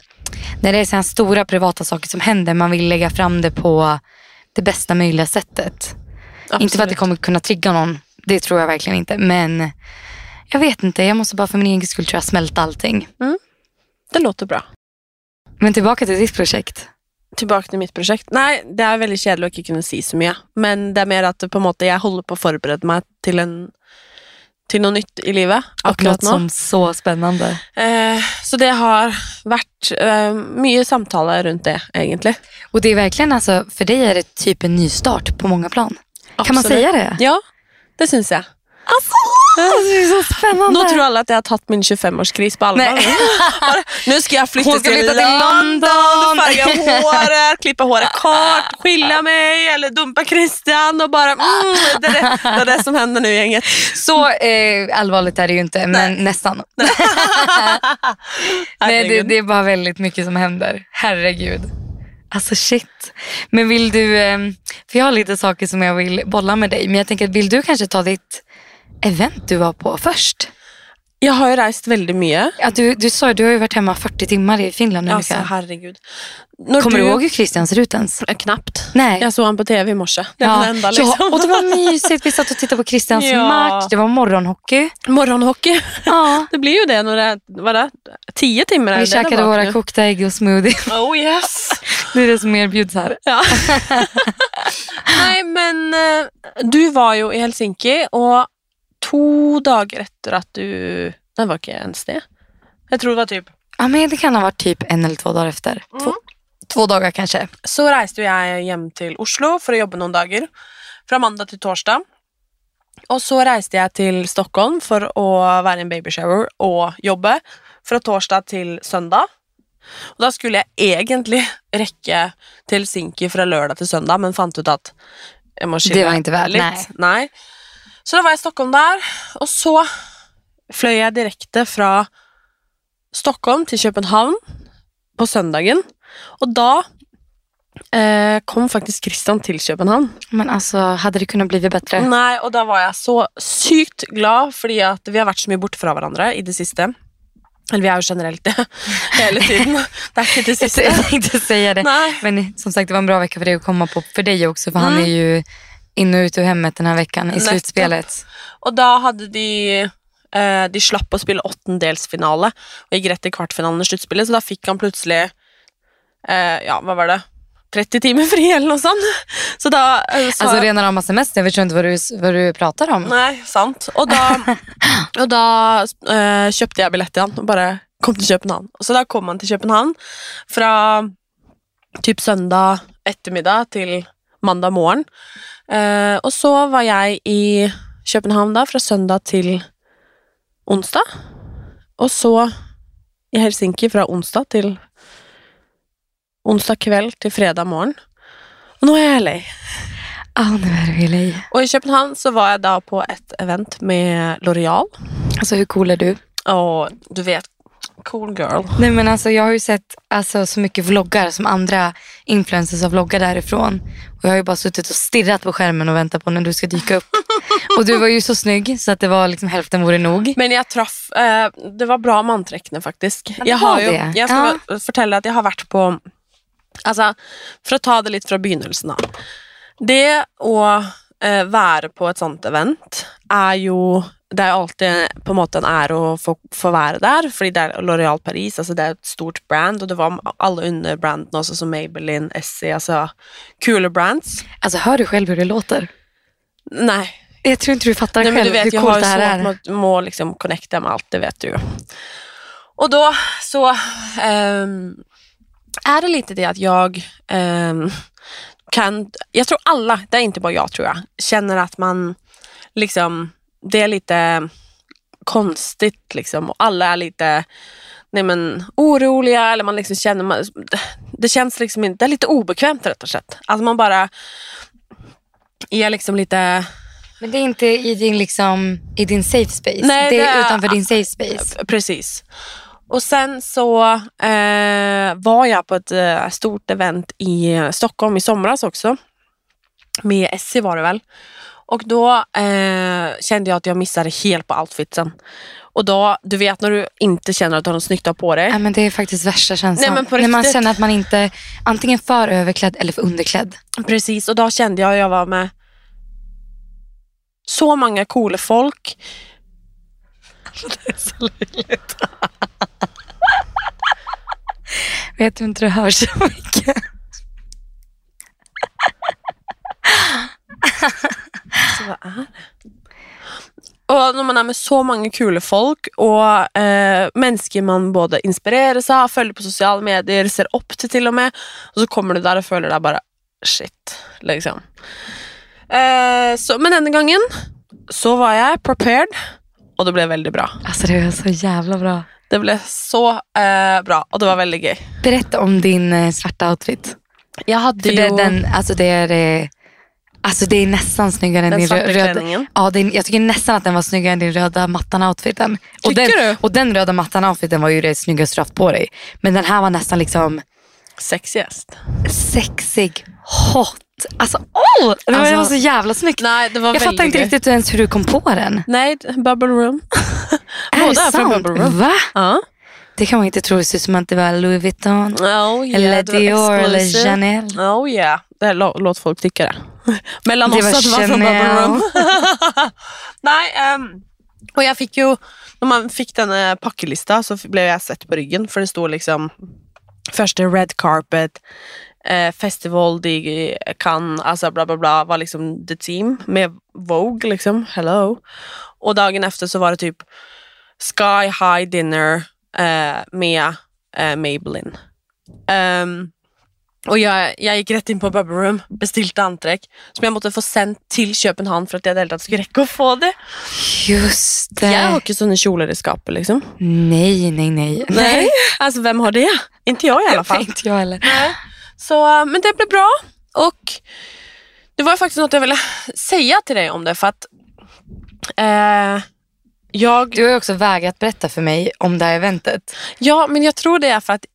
när det är så stora privata saker som händer, man vill lägga fram det på det bästa möjliga sättet. Inte för att det Absolut. kommer kunna trigga någon. Det tror jag verkligen inte. Men jag vet inte. Jag måste bara för min egen skull tror jag smälta allting. Det låter bra. Men tillbaka till ditt projekt. tilbake til mitt prosjekt. Nei, det er veldig kjedelig å ikke kunne si så mye. Men det er mer at det på en måte, jeg holder på å forberede meg til, en, til noe nytt i livet akkurat något nå. så spännande. Eh, så det har vært eh, mye samtale rundt det, egentlig. Och det är verkligen alltså, för dig är det typ en ny start på många plan. Kan man säga det? Ja, det syns jeg. Alltså, det är så spännande. Nå tror alle at jeg har tatt min 25-årskris på. Nej. Nå skal jeg flytte Hon ska til flytta till London, farge håret, klippe håret kort, skilja meg eller dumpa Christian och bara mm, det, är det, det är det som händer nu gänget. Så eh, allvarligt är det ju inte, men nästan. Nej, det, det är bara väldigt mycket som händer. Herregud. Alltså shit. Men vill du, eh, för jag har lite saker som jag vill bolla med dig. Men jag tänker, vill du kanske ta ditt event du var på först? Jag har ju reist väldigt mycket. Ja, du, du sa du har ju varit hemma 40 timmar i Finland Alltså ungefär. herregud. När Kommer du ihåg hur Christian ser ut ens? Eh, Knappt. Nej. Jag såg han på tv i morse. Det var Ja. det enda liksom. ja, och det var mysigt. Vi satt och tittade på Christians Ja. match. Det var morgonhockey. Morgonhockey. Ja. Det blir ju det är, vad det, tio timmar. Vi käkade var våra nu? kokta ägg och smoothie. Oh yes. Det är det som erbjuds här. Ja. Nej, men eh, du var ju i Helsinki och två dagar efter att du... Det var inte ens det. Jag tror det var typ... Ja, men det kan ha varit typ en eller två dagar efter. Två, Mm. två dagar kanske. Så reste jag hem till Oslo för att jobba några dagar. Från måndag till torsdag. Och så reste jag till Stockholm för att vara i en baby shower och jobba. Från torsdag till söndag. Och då skulle jag egentligen räcka till Helsinki från lördag till söndag men fann ut att jag måste Det var inte värt, nej. nej. Så då var jag i Stockholm där och så flög jag direkt från Stockholm till Köpenhamn på söndagen. Och då eh, kom faktiskt Christian till Köpenhamn. Men alltså, hade det kunnat bli bättre? Nej, och då var jag så sykt glad för att vi har varit så mycket bort från varandra i det sista. Eller vi är ju generellt det hela tiden. Det är inte det sista. Jag tänkte säga det. Nej. Men som sagt, det var en bra vecka för dig att komma på. För dig också, för han Mm. är ju in och ut ur hemmet den här veckan i Nettopp. slutspelet. Och då hade de eh, De slapp att spela åttondelsfinale och gick rätt i kvartfinalen i slutspelet, så då fick han plötsligt eh, Ja, vad var det? 30 timmar fri eller något sånt. Så då eh, sa Alltså rena rama semester, jag förstår inte vad du, vad du pratar om. Nej, sant. Och då, och då eh, köpte jag biljett till han och bara kom till Köpenhamn. Och så då kom han till Köpenhamn från typ söndag eftermiddag till måndag morgon. Eh, och så var jag i Köpenhamn då, från söndag till onsdag. Och så i Helsinki från onsdag till onsdag kväll till fredag morgon. Och nu är jag i LA. Nu är du i LA. Och i Köpenhamn så var jag då på ett event med L'Oreal. Alltså hur cool är du? Och du vet, cool girl. Nej men alltså jag har ju sett alltså, så mycket vloggar som andra influencers har vloggat därifrån. Och jag har ju bara suttit och stirrat på skärmen och väntat på när du ska dyka upp. och du var ju så snygg så att det var liksom hälften vore nog. Men jag träff, eh, det var bra med anträckene faktiskt. Ja, jag har ju, jag ska fortelle att jag har varit på, alltså för att ta det lite från begynnelsen. Det att eh, vara på ett sånt event är ju, det är alltid på en måte en ära att få, få vara där, för det är L'Oréal Paris, alltså det är ett stort brand och det var alla underbranden också som Maybelline, Essie, alltså coola brands. Alltså hör du själv hur det låter? Nej, Jag tror inte du fattar Nej, men själv du vet, hur jag har coolt ju det här svårt är. med att liksom connecta med allt, det vet du ju. Och då så ehm, är det lite det att jag ehm, kan, jag tror alla, det är inte bara jag tror jag, känner att man liksom, det är lite konstigt liksom och alla är lite nej men, oroliga eller man liksom känner, man, det känns liksom inte, det är lite obekvämt rätt och slett. Alltså man bara är liksom lite Men det är inte i din, liksom, i din safe space. Nej, det är det utanför din safe space. Precis. Och sen så eh, var jag på ett eh, stort event i Stockholm i somras också. Med Essie var det väl. Och då eh, kände jag att jag missade helt på outfitsen. Och då, du vet när du inte känner att du har något snyggt på dig. Nej, men det är faktiskt värsta känslan. Nej, när man känner att man inte antingen för överklädd eller för underklädd. Precis, och då kände jag att jag var med så många coola folk. Det är så löjligt. vet du inte du hör så mycket? når man er med så mange kule folk, og eh, mennesker man både inspireres av, følger på sosiale medier, ser opp til til og med, og så kommer du der og føler deg bare shit, liksom. Eh, så, men denne gangen så var jeg prepared, og det ble veldig bra. Alltså det var så jävla bra. Det ble så eh, bra, og det var veldig gøy. Berätta om din eh, svarta outfit. Jeg hadde För jo det, den, alltså det, är, eh, alltså det är nästan snyggare än den din svarte rö- röda. klänningen. Ja, den, jag tycker nästan att den var snyggare än din röda mattan-outfiten. Och den, Tycker du? och den röda mattan-outfiten var ju det snyggaste du haft på dig. Men den här var nästan liksom Sexigast. sexig, hot. Alltså åh! Det var, Alltså- det var så jävla snyggt. Nej, det var jag fattar inte riktigt ens hur du kom på den. Nej, Bubble Room. Är Båda det är från sant? Bubble Room. Va? Ja. Det kan man inte tro. Det ser ut som att det var Louis Vuitton. Oh, yeah, eller Dior eller. Chanel. Oh yeah, det här lå- låt folk tycka det. Mellan Det oss var att det var från Room. Nej, ehm, och jag fick ju, när man fick den eh, pakkelista så blev jag sett på ryggen för det står liksom första red carpet, eh, festival de Cannes, alltså bla bla bla var liksom the team med Vogue liksom, hello. Och dagen efter så var det typ Sky High Dinner eh, med eh, Maybelline. Ehm, och jag, jag gick rätt in på Bubble Room, bestilte antrekk som jeg måtte få sendt til København for at jeg i det hele tatt skulle rekke å få det. Just det. Jeg har ikke sånne kjoler i skapet, liksom. Nej, nej, nej. Nej, alltså vem har det? Inte jag i alla fall. inte jag heller. Nej. Så, eh, men det blev bra. Och det var faktiskt något jag ville säga till dig om det för att eh, jag, Du har också vägrat berätta för mig om det här eventet. ja men jag tror det är för att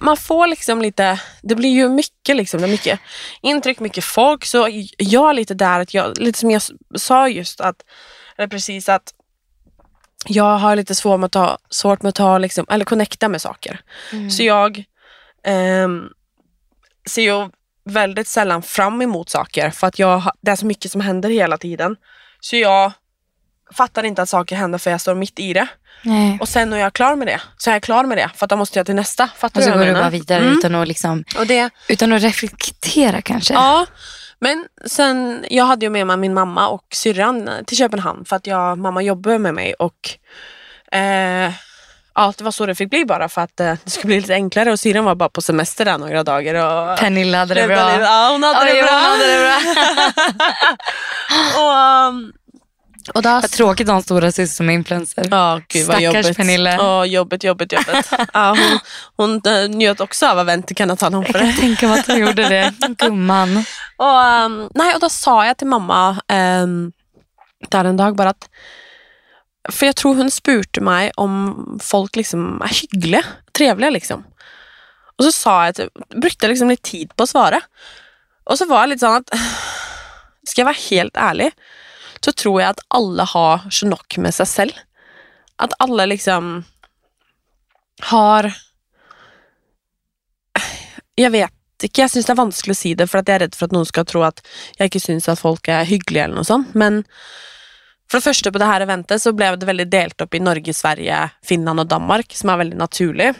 man får liksom lite, det blir ju mycket liksom, det är mycket intryck, mycket folk. Så jag är lite där, att jag, lite som jag sa just att, eller precis att jag har lite svårt med att ta, svårt med att ta liksom, eller connecta med saker. Så jag ehm, ser ju väldigt sällan fram emot saker för att jag, det är så mycket som händer hela tiden. Så jag fattar inte att saker händer för jag står mitt i det. Nej. Och sen när jag är klar med det, så är jag klar med det. För att då måste jag till nästa. Fattar Och så du går du bara vidare Mm. utan, att liksom, det, utan att reflektera kanske. ja, men sen, jag hade ju med mig min mamma och syrran till Köpenhamn för att jag, mamma jobbar med mig och eh, ja, det var så det fick bli bara för att eh, det skulle bli lite enklare och syrran var bara på semester där några dagar. Och, Pernilla hade det bra. Ja, hon hade Oj, det bra. hon hade det bra. och, um, och då, Vad tråkigt att ha en stora syster som är influencer. Ja, gud vad Stackars jobbigt. Pernille. Ja, jobbigt, jobbigt, jobbigt. ja, hon hon äh, njöt också av event, kan jag tala om Jag för kan det. tänka mig att du gjorde det. Gumman. Och, ehm, nej, och då sa jag till mamma um, där en dag bara att för jag tror hon spurte mig om folk liksom är hyggliga, trevliga liksom. Och så sa jag, typ, brukte liksom lite tid på att svara. Och så var jag lite sån att, ska jag vara helt ärlig, så tror jag att alla har så nok med sig själv. Att alla liksom har Jag vet inte, jag syns det är svårt att säga det, för att jag är rädd för att någon ska tro att jag inte syns att folk är hyggliga eller något sånt. Men för det första, på det här eventet så blev det väldigt delt upp i Norge, Sverige, Finland och Danmark, som är väldigt naturligt.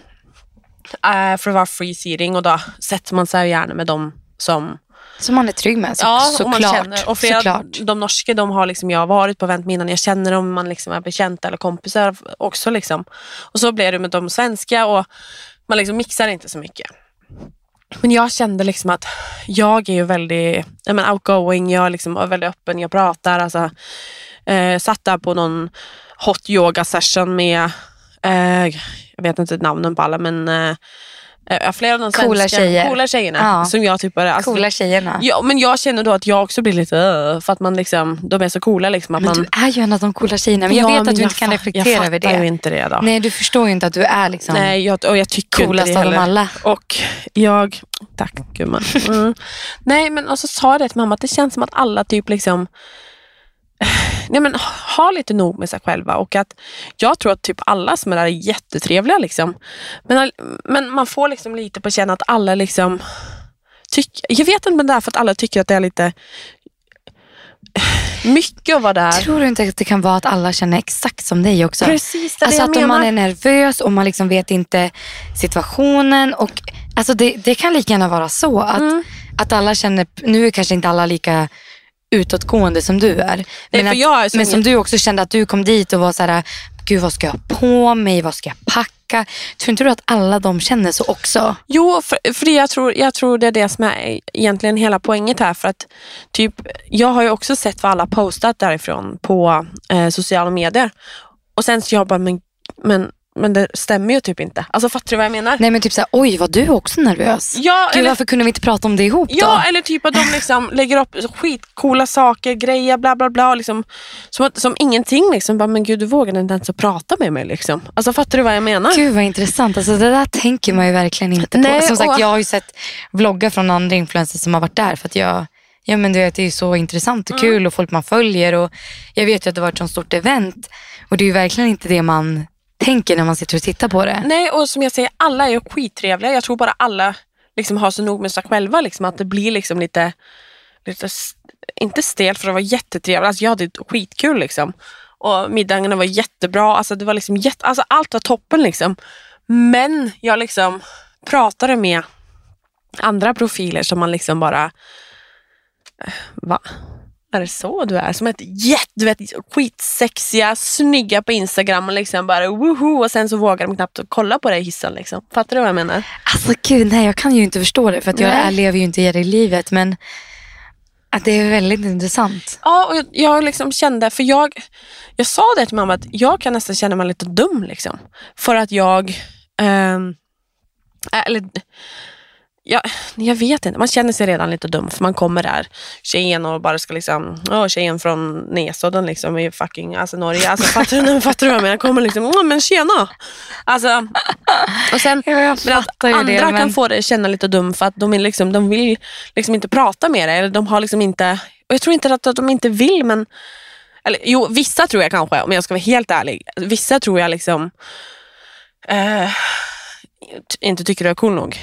Eh, det var free seating, och då sätter man sig gärna med dem som som man är trygg med så, Ja, och man såklart. känner, och flera, såklart. de norska de har liksom, jag varit på event innan, jag känner dem, man liksom är bekanta eller kompisar också. Liksom. Och så blir det med de svenska och man liksom mixar inte så mycket. Men jag kände liksom att jag är ju väldigt jag men, outgoing, jag liksom är väldigt öppen, jag pratar. Alltså, eh, satt där på någon hot yoga session med, eh, jag vet inte namnen på alla, men eh, eh, flera av de Coola svenska, tjejer. coola tjejerna. Ja. Som jag typ bara, alltså, Coola tjejerna. Ja, men jag känner då att jag också blir lite "Åh", för att man liksom, de är så coola liksom. Att Men man, du är ju en av de coola tjejerna. Men jag Ja, vet att du inte kan reflektera över Jag fattar det. ju inte det då. Nej, du förstår ju inte att du är liksom Nej, jag, och jag tycker coolast inte det av dem heller. alla. Och jag, tack gumman. Mm. Nej men och så sa det till mamma att det känns som att alla typ liksom Nej, men har lite nog med sig själva och att jag tror att typ alla som är där är jättetrevliga liksom. Men, men man får liksom lite på känna att alla liksom tycker, jag vet inte men det är för att alla tycker att det är lite mycket att vara där. Tror du inte att det kan vara att alla känner exakt som dig också? Precis det Alltså det att jag om man menar. är nervös och man liksom vet inte situationen. Och, alltså det, det kan lika gärna vara så att, Mm. att alla känner, nu är kanske inte alla lika utåtgående som du är. Men, för att, så men som du också kände att du kom dit och var så här, gud vad ska jag ha på mig, vad ska jag packa? Tror inte du att alla de känner så också? Jo, för, för jag, tror, jag tror det är det som är egentligen hela poänget här. För att typ, Jag har ju också sett vad alla postat därifrån på eh, sociala medier. Och sen så jag bara, men, men, men det stämmer ju typ inte. Alltså fattar du vad jag menar? Nej men typ såhär, oj var du också nervös? Ja, Gud eller, varför kunde vi inte prata om det ihop då? ja, eller typ att de liksom lägger upp skitcoola saker, grejer, bla bla bla. Liksom, som, som ingenting. Liksom. Bara, men gud, du vågade inte ens att prata med mig. Liksom. Alltså fattar du vad jag menar? Gud vad intressant. Alltså, det där tänker man ju verkligen inte Nej, på. Som sagt, och- jag har ju sett vloggar från andra influencers som har varit där. För att jag, ja, men du vet, det är ju så intressant och Mm. kul och folk man följer. Och jag vet ju att det har varit ett sånt stort event. Och det är ju verkligen inte det man tänker när man sitter och tittar på det. Nej, och som jag säger, alla är ju skittrevliga. Jag tror bara alla liksom har så nog med sig själva. Liksom, att det blir liksom lite, lite inte stelt för det var jättetrevligt. Alltså, jag hade skitkul liksom. Och middagarna var jättebra. Alltså, det var liksom jätte, alltså, allt var toppen liksom. Men jag liksom pratade med andra profiler som man liksom bara... Eh, va? Är det så du är? Som ett jätte, du vet, skitsexiga, snygga på Instagram och liksom bara woho och sen så vågar de knappt kolla på dig i hissen. Liksom. Fattar du vad jag menar? Alltså gud, nej jag kan ju inte förstå det. För att jag Nej. lever ju inte i det livet. Men att det är väldigt intressant. Ja, och jag, jag liksom kände, för jag, jag sa det till mamma att jag kan nästan känna mig lite dum. Liksom, för att jag, ehm, eller, jag, jag vet inte, man känner sig redan lite dum för man kommer där, tjejen och bara ska liksom, åh tjejen från Nesodden liksom i fucking, alltså Norge, alltså fattar du, fattar du vad jag menar? Kommer liksom, åh men tjena! Alltså, och sen, Ja, men att andra det, kan men- få dig känna lite dum för att de, är liksom, de vill liksom inte prata med dig. Eller de har liksom inte, och jag tror inte att, att de inte vill, men eller, jo, vissa tror jag kanske, om jag ska vara helt ärlig. Vissa tror jag liksom eh, inte tycker du är cool nog.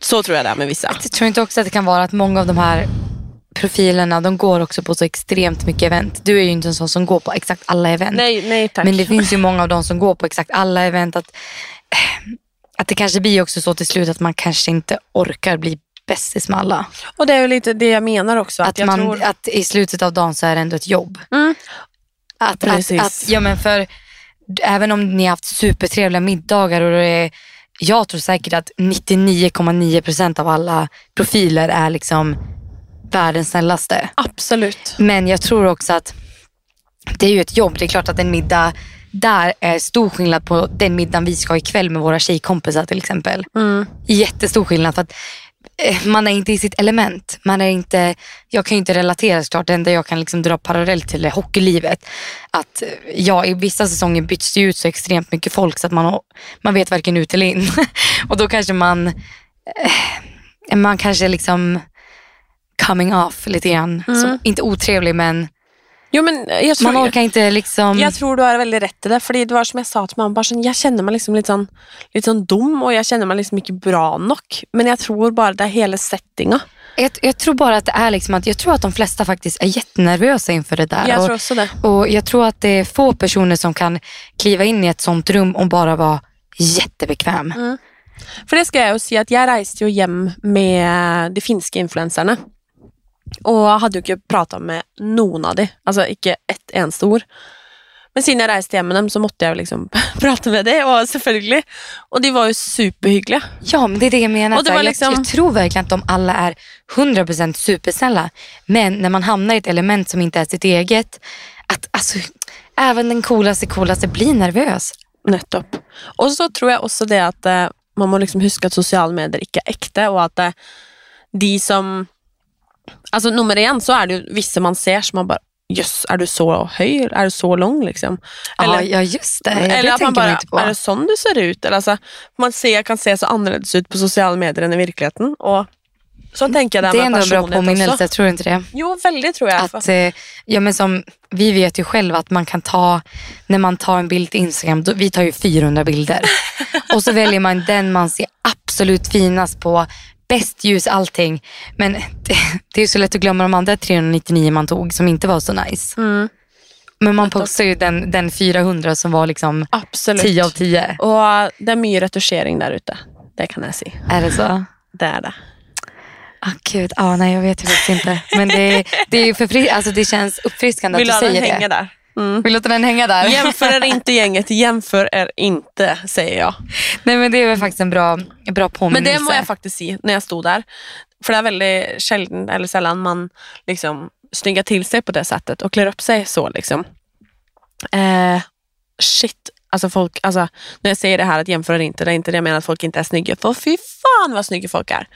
Så tror jag det är med vissa. Jag tror inte också att det kan vara att många av de här profilerna, de går också på så extremt mycket event. Du är ju inte en sån som går på exakt alla event. Nej, nej tack. Men det finns ju många av dem som går på exakt alla event. Att, att det kanske blir också så till slut att man kanske inte orkar bli bästis med alla. och det är ju lite det jag menar också. Att, Att, man, tror, att i slutet av dagen så är det ändå ett jobb. Mm. Att, att, Precis. att, ja, men för, även om ni har haft supertrevliga middagar och det är, jag tror säkert att 99,9 procent av alla profiler är liksom världens snällaste. absolut. Men jag tror också att det är ju ett jobb. Det är klart att en middag där är stor skillnad på den middagen vi ska ha ikväll med våra tjejkompisar till exempel. Mm. Jättestor skillnad för att man är inte i sitt element. Man är inte, jag kan ju inte relatera såklart. Det enda jag kan liksom dra parallellt till är hockeylivet. Att eh, ja, i vissa säsonger byts det ut så extremt mycket folk så att man, man vet varken ut eller in. Och då kanske man, eh, man kanske liksom coming off lite grann. Så, inte otrevlig men Jo, men jag tror, man orkar inte liksom. Jag tror du har väldigt rätt i det. För det var som jag sa till mamma, bara sån, jag känner mig liksom lite, sån, lite sån dum och jag känner mig liksom mycket bra nog. Men jag tror bara det är hela settingen. Jag, jag tror bara att det är liksom att jag tror att de flesta faktiskt är jättenervösa inför det där. Jag tror också det. och jag tror att det är få personer som kan kliva in i ett sånt rum och bara vara jättebekväm. Mm. For det skal jeg jo si at jeg reiste jo hjem med de finske influenserne. Og hadde jo ikke prata med noen av de. Altså ikke ett eneste ord. Men siden jeg reiste hjem med dem, så måtte jeg jo liksom prate med dem. Og selvfølgelig. Og de var jo superhyggelige. Ja, men det är det jag menar. Och det var liksom- jag, jag tror verkligen att de alla är 100% supersnälla. Men när man hamnar i ett element som inte är sitt eget, att alltså, även den coolaste coolaste blir nervös. Nettopp. Og så tror jeg også det at eh, man må liksom huske at sosiale medier ikke er ekte, og at eh, de som Altså Nummer én så er det jo visse man ser som man bare Jøss, er du så høy? Er du så lang, liksom? ja, ja, just det. Eller det att man man bara, på. är det sånn du ser ut? Eller alltså, man ser, kan se så annorlunda ut på sociala medier än i verkligheten. Och så tänker jag Det där är ändå en bra påminnelse, också. jag tror inte det. Jo, väldigt tror jag. Att, eh, ja, men som, vi vet ju själva att man kan ta, när man tar en bild till Instagram, då, vi tar ju 400 bilder. och så väljer man den man ser absolut finast på, bäst ljus, allting. Men det, det är så lätt att glömma de andra 399 man tog som inte var så nice. Mm, Men man postar ju den, den 400 som var liksom absolut. 10 av 10. Och det är mycket retuschering där ute. Det kan jag säga. Är det så? Det är det. Ah, gud, ah, nej jag vet faktiskt inte. Men det, det, är ju förfri- alltså, det känns uppfriskande Vill att du du ha den säger hänga det. där? Mm. Vill låta den hänga där? Jämför er inte gänget, jämför er inte säger jag. nej men det är väl faktiskt en bra, en bra Men påminnelse. det må jag faktiskt säga när jag stod där. För det är väldigt sällan, eller sällan man liksom snyggar till sig på det sättet och klär upp sig så. Liksom. Eh, shit, alltså folk, alltså, när jag säger det här att jämföra inte, det är inte det jag menar att folk inte är snygga. För fy fan vad snygga folk är.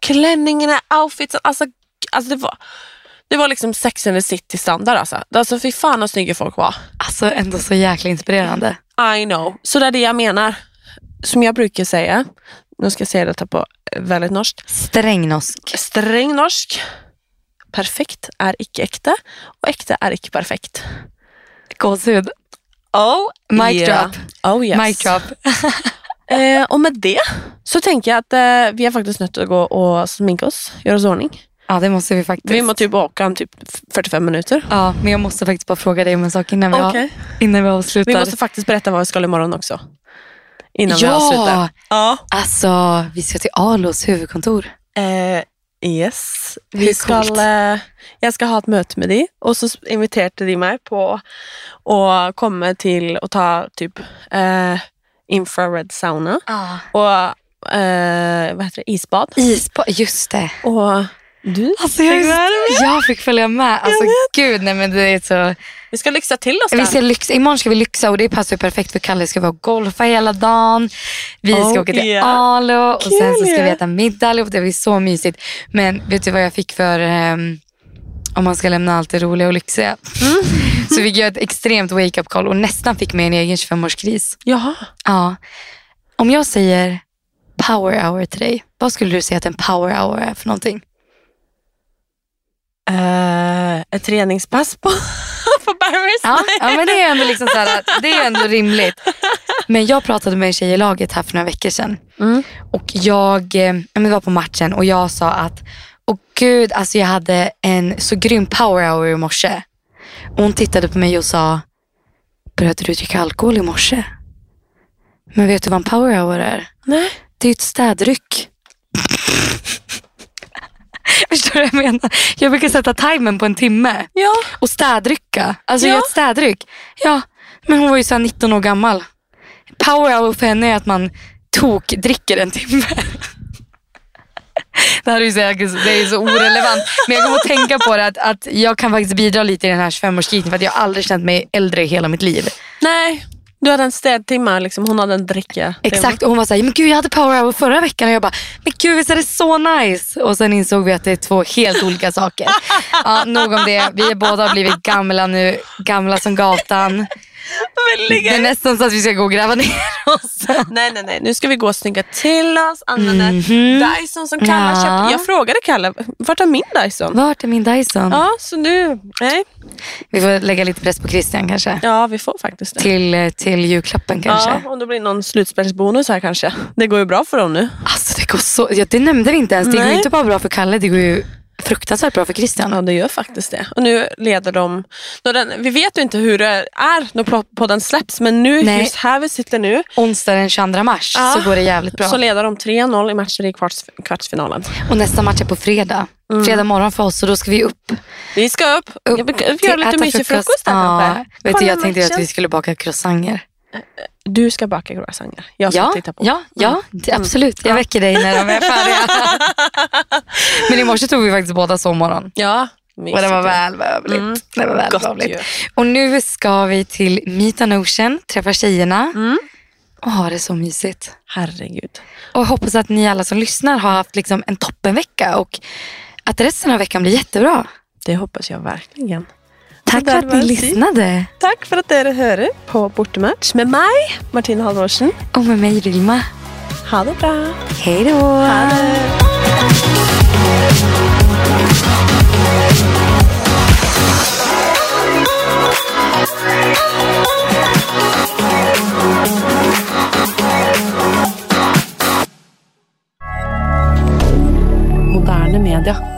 Klänningarna, outfitsen, alltså, alltså det var det var liksom Sex and the City standard alltså. Alltså fy fan vad snygga folk var. Alltså ändå så jäkla inspirerande. I know. Så det är det jag menar. Som jag brukar säga, nu ska jag säga detta på väldigt norskt. Strängnosk. Sträng norsk. Perfekt är icke äkta och äkta är icke perfekt. Gåshud. Oh, Mic yeah. drop. Oh yes. Mic drop. Eh, och med det så tänker jag att eh, vi är faktiskt nödt att gå och sminka oss, göra oss ordning. Ja det måste vi faktiskt. Vi måste typ åka om typ 45 minuter. Ja, men jag måste faktiskt bara fråga dig om en sak innan vi, Okej. har, innan vi avslutar. Vi måste faktiskt berätta vad vi ska imorgon också. Innan vi Ja! avslutar. Ja. Alltså, vi ska till Alos huvudkontor. Eh, yes. Vi ska, eh, jag ska ha ett möte med dig och så inviterade de mig på att komma till och ta typ eh, infrared sauna och eh, vad heter det, isbad. Isbad, just det. Och du Alltså, jag, fick jag fick följa med. Alltså gud, nej men det är så. Vi ska lyxa till oss Vi där. ska lyxa, imorgon ska vi lyxa och det passar perfekt för Kalle ska vara och golfa hela dagen. Vi ska Oh, åka till yeah. Alo och sen så ska vi äta middag allihop. Det blir så mysigt. Men vet du vad jag fick för ehm, om man ska lämna allt det roliga och lyxiga. Mm. så fick jag ett extremt wake-up call och nästan fick mig en egen 25-årskris. Jaha. Ja. Om jag säger power hour till dig, vad skulle du säga att en power hour är för någonting? Eh, ett träningspass på, på Barry's. Ja, ja men det är ändå liksom så att det är ändå rimligt. Men jag pratade med en tjej i laget här för några veckor sedan. Mm. Och jag, eh, ja, men vi var på matchen och jag sa att, åh gud, alltså jag hade en så grym power hour i morse. Och hon tittade på mig och sa, började du dricka alkohol i morse? Men vet du vad en power hour är? Nej. Det är ett städryck. Förstår du vad jag menar? Jag brukar sätta timern på en timme. Ja. Och städrycka. Alltså Ja. göra ett städryck. Ja, men hon var ju så här 19 år gammal. Power hour för henne är att man tok dricker en timme. Det här är ju så, det är så orelevant. Men jag kommer att tänka på det att, att jag kan faktiskt bidra lite i den här 25-årskrisen för att jag har aldrig känt mig äldre i hela mitt liv. Nej, du hade en städtimme, liksom. hon hade en dricka. Exakt, och hon var såhär, men gud jag hade power hour förra veckan och jag bara, men gud visst är det så nice? Och sen insåg vi att det är två helt olika saker. Ja, nog om det, vi är båda har blivit gamla nu, gamla som gatan. Det är nästan så att vi ska gå och gräva ner oss. Nej, nej, nej. Nu ska vi gå och snygga till oss. Använda Mhm. Dyson som Kalle Ja. köpte. Jag frågade Kalle, vart är min Dyson? Vart är min Dyson? Ja, så nu... Nej. Vi får lägga lite press på Christian kanske. Ja, vi får faktiskt det. Till, eh, till julklappen kanske. Ja, om det blir någon slutspelsbonus här kanske. Det går ju bra för dem nu. Alltså det går så, ja, det nämnde vi inte ens. Det går Nej. ju inte bara bra för Kalle, det går ju fruktansvärt bra för Christian. Ja, det gör faktiskt det. Och nu leder de... Den, vi vet ju inte hur det är när podden släpps, men nu, Nej. just här vi sitter nu, Onsdag den 22 mars Ja. så går det jävligt bra. så leder de 3-0 i matcher i kvarts, kvartsfinalen. Och nästa match är på fredag. Mm. Fredag morgon för oss och då ska vi upp. Vi ska upp, upp jag vill till göra lite mysig frukost där Ja, kanske. vet du, jag tänkte att vi skulle baka croissanter. Du ska baka croissanter. Jag ska Ja, titta på. Mm. ja, ja det, absolut. Jag väcker dig när de är färdiga. Men i morse tog vi faktiskt båda sovmorgon. Ja, Och det var välbehövligt. Mm. Det var välbehövligt. Och nu ska vi till Meet an Ocean, träffa tjejerna Mm. och ha det så mysigt. Herregud. Och jag hoppas att ni alla som lyssnar har haft liksom en toppenvecka och att resten av veckan blir jättebra. Det hoppas jag verkligen. Tack för att ni lyssnade. Tack för att ni hörde på Bortematch med mig, Martina Halvorsen. Och med mig Vilma. Ha det bra. Hej då! Ha. Moderne media.